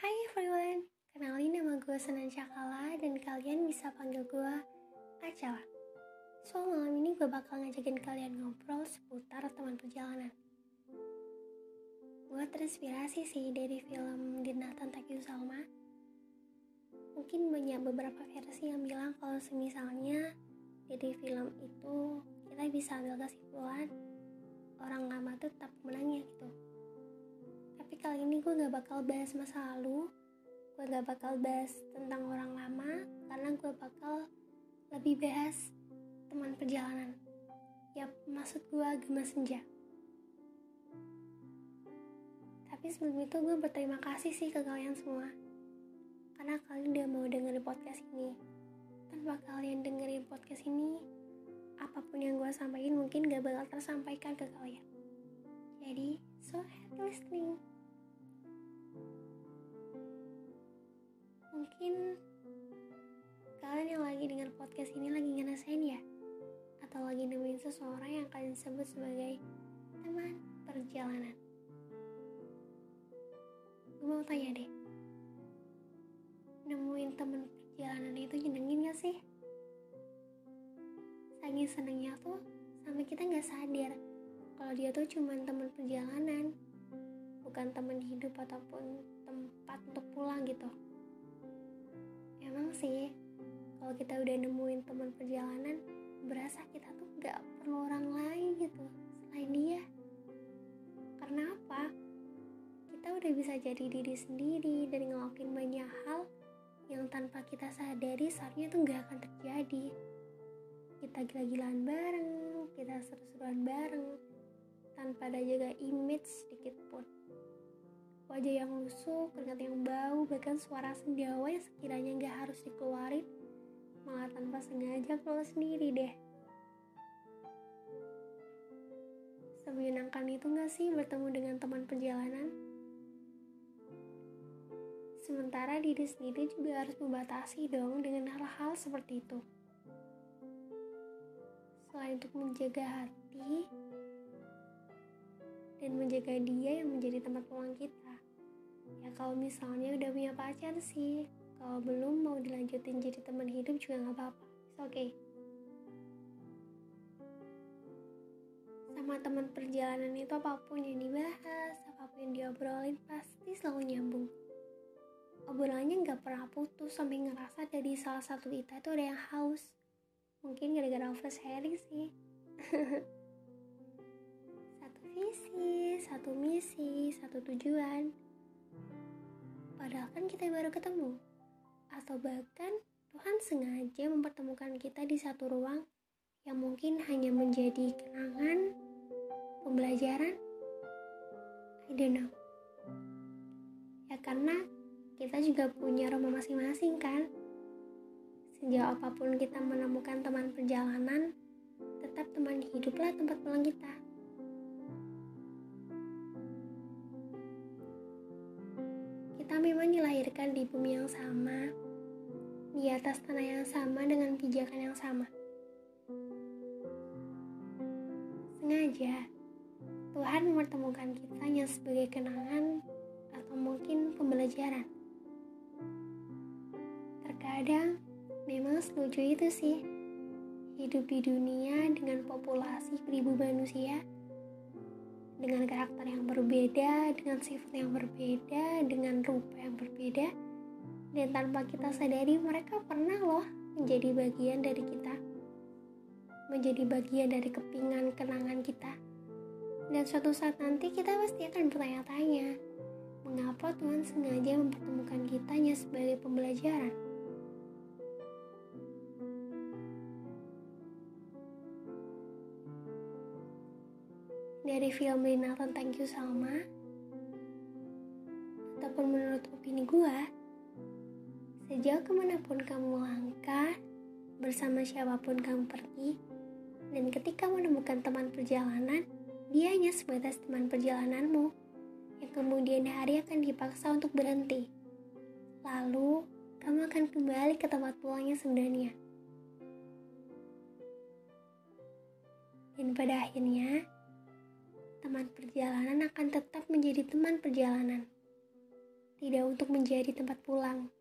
Hai everyone, kenalin nama gue Senan Cakala dan kalian bisa panggil gue Acala. So malam ini gue bakal ngajakin kalian ngobrol seputar teman perjalanan. Gue terinspirasi sih dari film Dinatan Takyu Salma. Mungkin banyak beberapa versi yang bilang kalau semisalnya dari film itu kita bisa ambil kesimpulan orang lama tetap menangnya kali ini gue gak bakal bahas masa lalu. Gue gak bakal bahas tentang orang lama karena gue bakal lebih bahas teman perjalanan. Ya maksud gue agama senja. Tapi sebelum itu gue berterima kasih sih ke kalian semua. Karena kalian udah mau dengerin podcast ini. Tanpa kalian dengerin podcast ini apa pun yang gue sampaikan mungkin gak bakal tersampaikan ke kalian. Jadi so happy listening mungkin kalian yang lagi dengar podcast ini lagi ngerasain ya? Atau lagi nemuin seseorang yang kalian sebut sebagai teman perjalanan? Gue mau tanya deh. Nemuin teman perjalanan itu nyenengin gak sih? Saking senengnya tuh sampai kita nggak sadar kalau dia tuh cuma teman perjalanan bukan teman hidup ataupun tempat untuk pulang gitu. Emang sih kalau kita udah nemuin teman perjalanan berasa kita tuh nggak perlu orang lain gitu selain dia. Karena apa? Kita udah bisa jadi diri sendiri dan ngelakuin banyak hal yang tanpa kita sadari seharusnya tuh nggak akan terjadi. Kita gila-gilaan bareng, kita seru-seruan bareng, tanpa ada jaga image sedikit pun. Wajah yang lusuh, keringat yang bau, bahkan suara sendawa yang sekiranya nggak harus dikeluarin, malah tanpa sengaja keluar sendiri deh. Semenyenangkan itu nggak sih bertemu dengan teman perjalanan? Sementara diri sendiri juga harus membatasi dong dengan hal-hal seperti itu selain untuk menjaga hati dan menjaga dia yang menjadi tempat pulang kita. Ya kalau misalnya udah punya pacar sih, kalau belum mau dilanjutin jadi teman hidup juga nggak apa-apa. It's okay. Sama teman perjalanan itu apa pun yang dibahas, apa pun yang diobrolin pasti selalu nyambung. Obrolannya nggak pernah putus sampai ngerasa dari salah satu kita itu ada yang haus mungkin gara-gara oversharing sih satu visi satu misi satu tujuan padahal kan kita baru ketemu. Atau bahkan Tuhan sengaja mempertemukan kita di satu ruang yang mungkin hanya menjadi kenangan pembelajaran. I don't know. Ya karena kita juga punya rumah masing-masing kan? Sejauh apa pun kita menemukan teman perjalanan, tetap teman hiduplah tempat pulang kita. Kita memang dilahirkan di bumi yang sama, di atas tanah yang sama dengan pijakan yang sama. Sengaja, Tuhan mempertemukan kita hanya sebagai kenangan atau mungkin pembelajaran. Terkadang, Memang setuju itu sih. Hidup di dunia dengan populasi beribu manusia, dengan karakter yang berbeda, dengan sifat yang berbeda, dengan rupa yang berbeda, dan tanpa kita sadari mereka pernah loh menjadi bagian dari kita, menjadi bagian dari kepingan kenangan kita. Dan suatu saat nanti kita pasti akan bertanya-tanya, mengapa Tuhan sengaja mempertemukan kita hanya sebagai pembelajaran? Dari film Lina tentang You Salma. Ataupun menurut opini gue sejauh ke mana pun kamu langkah bersama siapa pun kamu pergi dan ketika menemukan teman perjalanan dia hanya sebatas teman perjalananmu yang kemudian hari akan dipaksa untuk berhenti. Lalu kamu akan kembali ke tempat pulangnya sebenarnya. Dan pada akhirnya teman perjalanan akan tetap menjadi teman perjalanan. Tidak untuk menjadi tempat pulang.